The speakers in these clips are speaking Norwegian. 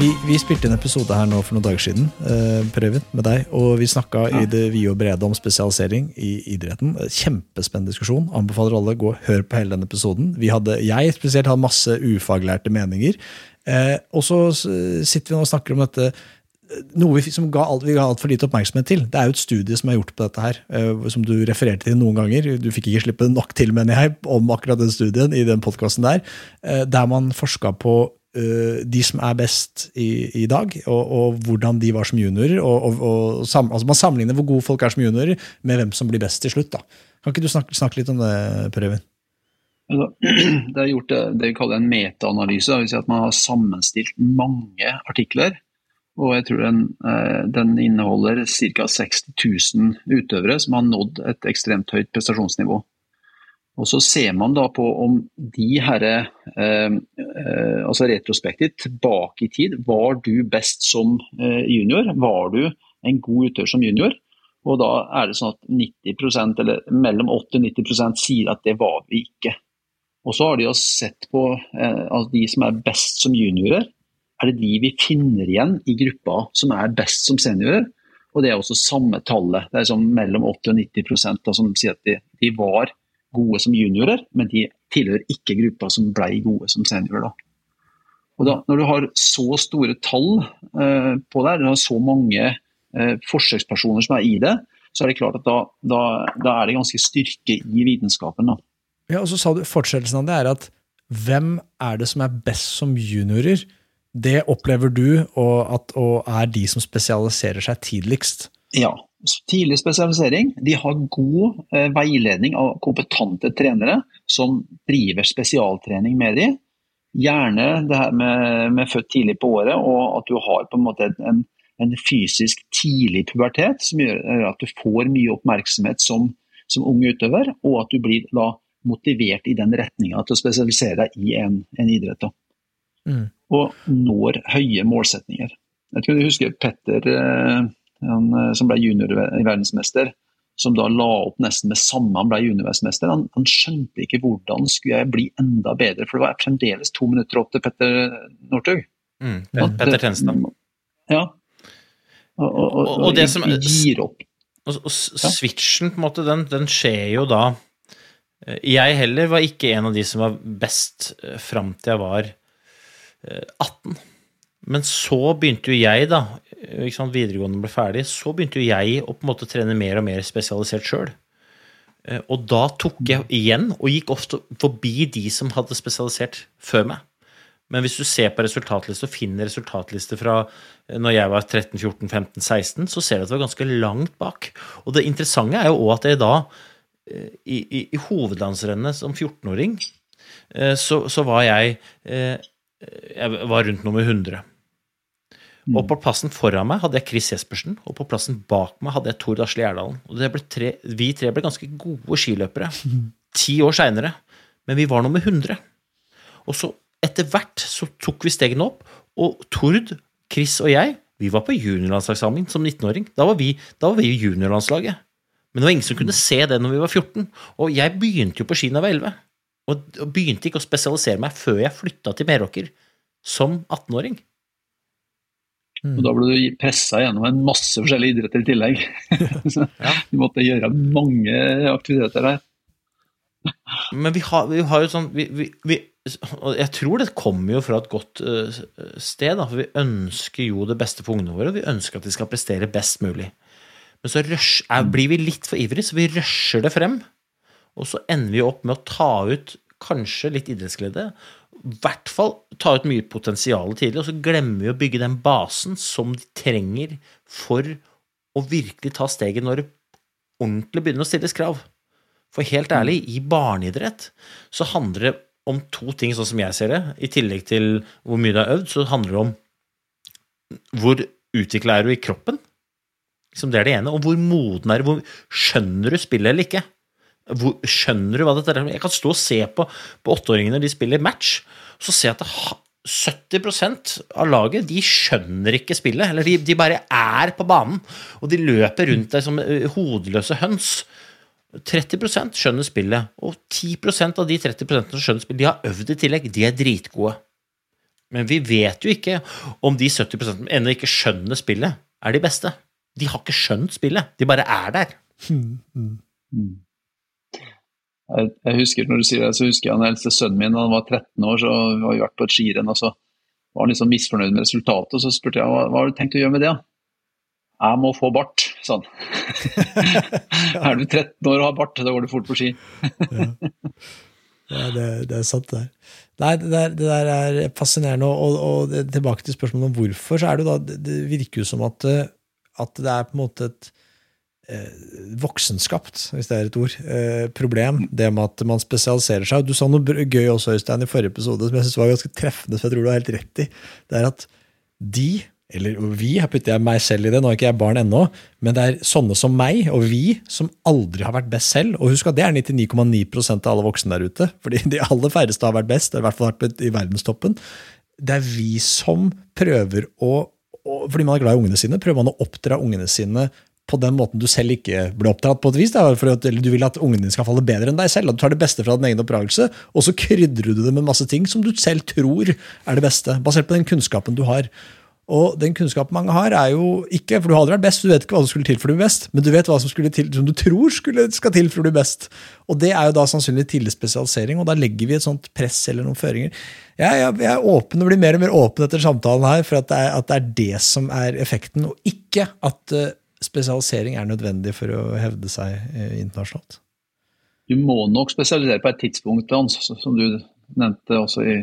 Vi, vi spilte en episode her nå for noen dager siden, eh, Prøven, med deg. Og vi snakka i det vide og brede om spesialisering i idretten. Kjempespennende diskusjon. Anbefaler alle gå og hør på hele den episoden. Vi hadde, jeg spesielt hadde masse ufaglærte meninger. Eh, og så sitter vi nå og snakker om dette noe vi, som ga alt, vi ga altfor lite oppmerksomhet til. Det er jo et studie som er gjort på dette her, eh, som du refererte til noen ganger. Du fikk ikke slippe nok til, mener jeg, om akkurat den studien i den podkasten der. eh, Der man forska på eh, de som er best i, i dag, og, og hvordan de var som juniorer. og, og, sam, altså Man sammenligner hvor gode folk er som juniorer, med hvem som blir best til slutt. da. Kan ikke du snakke, snakke litt om det, Per Øyvind? Altså, Det er gjort det, det vi kaller en metaanalyse. Si at man har sammenstilt mange artikler. Og jeg tror den, eh, den inneholder ca. 60 000 utøvere som har nådd et ekstremt høyt prestasjonsnivå. Og Så ser man da på om de herre eh, eh, altså retrospektivt tilbake i tid, var du best som eh, junior? Var du en god utøver som junior? Og da er det sånn at 90% eller mellom 80 og 90% sier at det var vi ikke. Og så har de sett på altså de som er best som juniorer. Er det de vi finner igjen i gruppa som er best som seniorer? Og det er også samme tallet. Det er sånn mellom 80 og 90 da, som sier at de, de var gode som juniorer, men de tilhører ikke gruppa som ble gode som seniorer. Da. Og da, når du har så store tall eh, på det, du har så mange eh, forsøkspersoner som er i det, så er det klart at da, da, da er det ganske styrke i vitenskapen. Da. Ja, og så sa du Fortsettelsen av det er at hvem er det som er best som juniorer? Det opplever du og, at, og er de som spesialiserer seg tidligst. Ja, tidlig spesialisering. De har god eh, veiledning av kompetente trenere som driver spesialtrening med de. Gjerne det her med, med født tidlig på året, og at du har på en måte en, en fysisk tidlig pubertet som gjør at du får mye oppmerksomhet som, som ung utøver, og at du blir da motivert i den retninga til å spesialisere deg i en, en idrett. Da. Mm. Og når høye målsetninger. Jeg tror du husker Petter eh, han, eh, som ble juniorverdensmester, som da la opp nesten med samme han ble junior-verdensmester. Han, han skjønte ikke hvordan skulle jeg bli enda bedre, for det var fremdeles to minutter opp til Petter Northug. Mm. Petter Tjenestad. Ja. Og, og, og, Og- det som- gir opp. Og, switchen, på en måte, den, den skjer jo da eh, Jeg heller var ikke en av de som var best eh, fram til jeg var eh, 18. Men så begynte jo jeg, da, sant, videregående ble ferdig, så begynte jo jeg å på en måte trene mer og mer spesialisert sjøl. Og da tok jeg igjen, og gikk ofte forbi de som hadde spesialisert før meg. Men hvis du ser på resultatliste og finner resultatlister fra eh, når jeg var 13, 14, 15, 16, så ser du at det var ganske langt bak. Og det interessante er jo òg at jeg da, eh, i, i, i hovedlandsrennet som 14-åring, eh, så, så var jeg eh, Jeg var rundt nummer 100. Og på plassen foran meg hadde jeg Chris Jespersen, og på plassen bak meg hadde jeg Tord Asle Gjerdalen. Og tre, vi tre ble ganske gode skiløpere ti år seinere, men vi var nummer 100. Og så etter hvert så tok vi stegene opp, og Tord, Chris og jeg, vi var på juniorlandslagssamling som 19-åring. Da var vi, da var vi i juniorlandslaget. Men det var ingen som kunne se det når vi var 14. Og jeg begynte jo på ski da jeg var 11. Og, og begynte ikke å spesialisere meg før jeg flytta til Meråker som 18-åring. Og da ble du pressa gjennom en masse forskjellige idretter i tillegg. Så du måtte gjøre mange aktiviteter der. Men vi har, vi har jo sånn vi, vi, vi, og Jeg tror det kommer jo fra et godt uh, sted. Da, for Vi ønsker jo det beste for ungene våre. og Vi ønsker at de skal prestere best mulig. Men så rush, er, blir vi litt for ivrige, så vi rusher det frem. Og så ender vi opp med å ta ut kanskje litt idrettsglede. Hvert fall ta ut mye potensial tidlig, og så glemmer vi å bygge den basen som de trenger for å virkelig ta steget når det ordentlig begynner å stilles krav. For helt ærlig, i barneidrett så handler det om to ting, sånn som jeg ser det. I tillegg til hvor mye du har øvd, så handler det om hvor utvikla er du i kroppen? Liksom det er det ene. Og hvor moden er du? Skjønner du spillet eller ikke? Hvor, skjønner du hva dette er? Jeg kan stå og se på, på åtteåringene de spiller match, og så ser jeg at det, 70% av laget de skjønner ikke spillet. Eller de, de, bare er på banen, og de løper rundt deg som eh, hodeløse høns. 30% skjønner spillet, og 10% av de 30% som skjønner spillet, de har øvd i tillegg. De er dritgode. Men vi vet jo ikke om de 70% som ennå ikke skjønner spillet, er de beste. De har ikke skjønt spillet, de bare er der. Mm. Jeg, jeg, husker når du sier det, så husker jeg den eldste sønnen min da han var 13 år, så vi vi vært på et skirenn, og så var han liksom misfornøyd med resultatet. og Så spurte jeg hva, hva har du tenkt å gjøre med det. Jeg må få bart, sa han. er du 13 år og har bart, da går du fort på ski. ja. ja det, det, er sant, det. der. Nei, det der, det der er fascinerende. Og, og, og, tilbake til spørsmålet om hvorfor, så er det da Det virker jo som at, at det er på en måte et eh, voksenskapt, hvis det er et ord, eh, problem. Det med at man spesialiserer seg. Du sa noe gøy også, Øystein, i forrige episode som jeg synes var ganske treffende, for jeg tror du har helt rett i. Det er at de eller vi, her putter jeg meg selv i det, nå er ikke jeg barn ennå, men det er sånne som meg og vi som aldri har vært best selv. Og husk at det er 99,9% av alle voksne der ute, fordi de aller færreste har vært best, i hvert fall i verdenstoppen. Det er vi som prøver å, fordi man er glad i ungene sine, prøver man å oppdra ungene sine på den måten du selv ikke ble oppdratt på et vis. At, du vil at ungene dine skal falle bedre enn deg selv. At du tar det beste fra din egen oppdragelse, og så krydrer du det med masse ting som du selv tror er det beste, basert på den kunnskapen du har. Og den kunnskapen mange har, er jo ikke For du har aldri vært best, du vet ikke hva som skulle til for å bli best, men du vet hva som, til, som du tror skulle, skal til for å bli best. Og det er jo da sannsynlig tidlig spesialisering, og da legger vi et sånt press eller noen føringer. Jeg, jeg, jeg er åpen og blir mer og mer åpen etter samtalen her for at det, er, at det er det som er effekten, og ikke at uh, spesialisering er nødvendig for å hevde seg uh, internasjonalt. Du må nok spesialisere på et tidspunkt, Hans, som du nevnte også i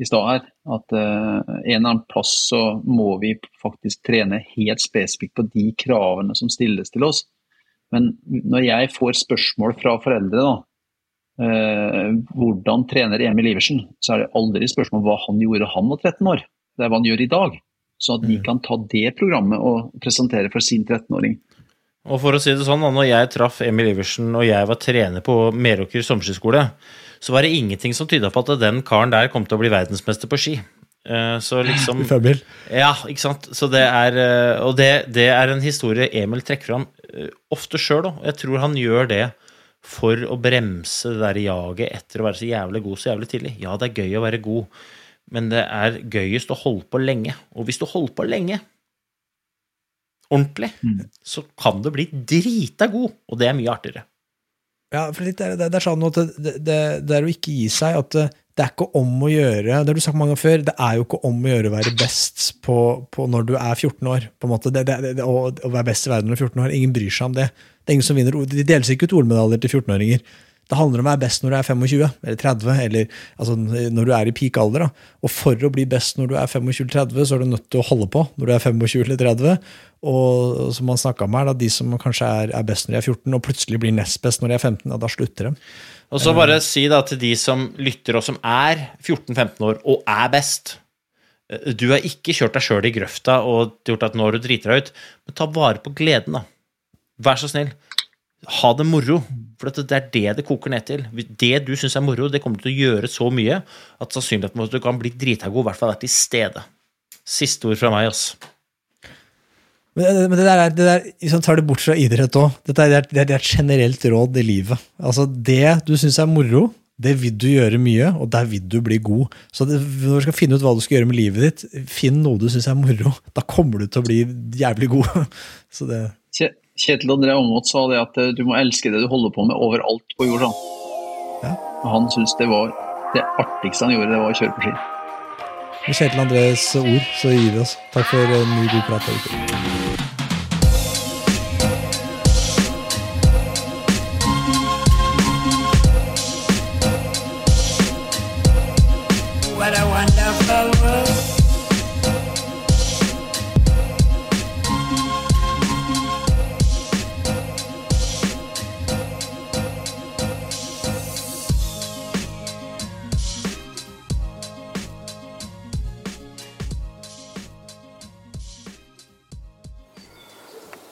i stad her, at uh, en eller annen plass så må vi faktisk trene helt spesifikt på de kravene som stilles til oss. Men når jeg får spørsmål fra foreldre da, uh, hvordan trener Emil Iversen, så er det aldri spørsmål hva han gjorde han var 13 år. Det er hva han gjør i dag. Så at de mm. kan ta det programmet og presentere for sin 13-åring. Og for å si det sånn, når jeg traff Emil Iversen og jeg var trener på Meråker sommerskiskole, så var det ingenting som tyda på at den karen der kom til å bli verdensmester på ski. Eh, så liksom Ja, ikke sant. Så det er, eh, og det, det er en historie Emil trekker fram eh, ofte sjøl òg. Jeg tror han gjør det for å bremse det der jaget etter å være så jævlig god så jævlig tidlig. Ja, det er gøy å være god, men det er gøyest å holde på lenge. Og hvis du holder på lenge, ordentlig, mm. så kan du bli drita god, og det er mye artigere. Ja, for det, er, det er sånn at det, det, det, er å ikke gi seg. at det er ikke om å gjøre det har du sagt mange ganger før, det er jo ikke om å gjøre å være best på, på når du er 14 år. på en måte, det, å, å, være best i verden når du er 14 år, Ingen bryr seg om det. Det er ingen som vinner, De deles ikke ut OL-medaljer til 14-åringer. Det handler om å være best når du er 25 eller 30, eller altså, når du er i peak alder. Da. Og for å bli best når du er 25-30, så er du nødt til å holde på når du er 25 eller 30. Og som man snakka om her, da, de som kanskje er, er, best når de er 14, og plutselig blir nest best når de er 15, da, da slutter de. Og så bare si da til de som lytter, og som er 14-15 år og er best Du har ikke kjørt deg sjøl i grøfta og gjort at nå har du driter deg ut, men ta vare på gleden, da. Vær så snill ha det moro. For det er det det koker ned til. Det du syns er moro, det kommer til å gjøre så mye at sannsynligheten for at du kan bli drita god, i hvert fall er til stede. Siste ord fra meg, ass. Men det der, det der liksom tar det bort fra idrett òg. Det, det, det, er et generelt råd i livet. Altså Det du syns er moro, det vil du gjøre mye, og der vil du bli god. Så det, når du skal finne ut hva du skal gjøre med livet ditt, finn noe du syns er moro. Da kommer du til å bli jævlig god. Så det Kjetil André Aamodt sa det at eh, du må elske det du holder på med overalt på jorda. Ja. Han syntes det var det artigste han gjorde, det var å kjøre på ski. Med Kjetil Andrés ord så gir vi oss. Takk for en ny god prat. What a wonderful world.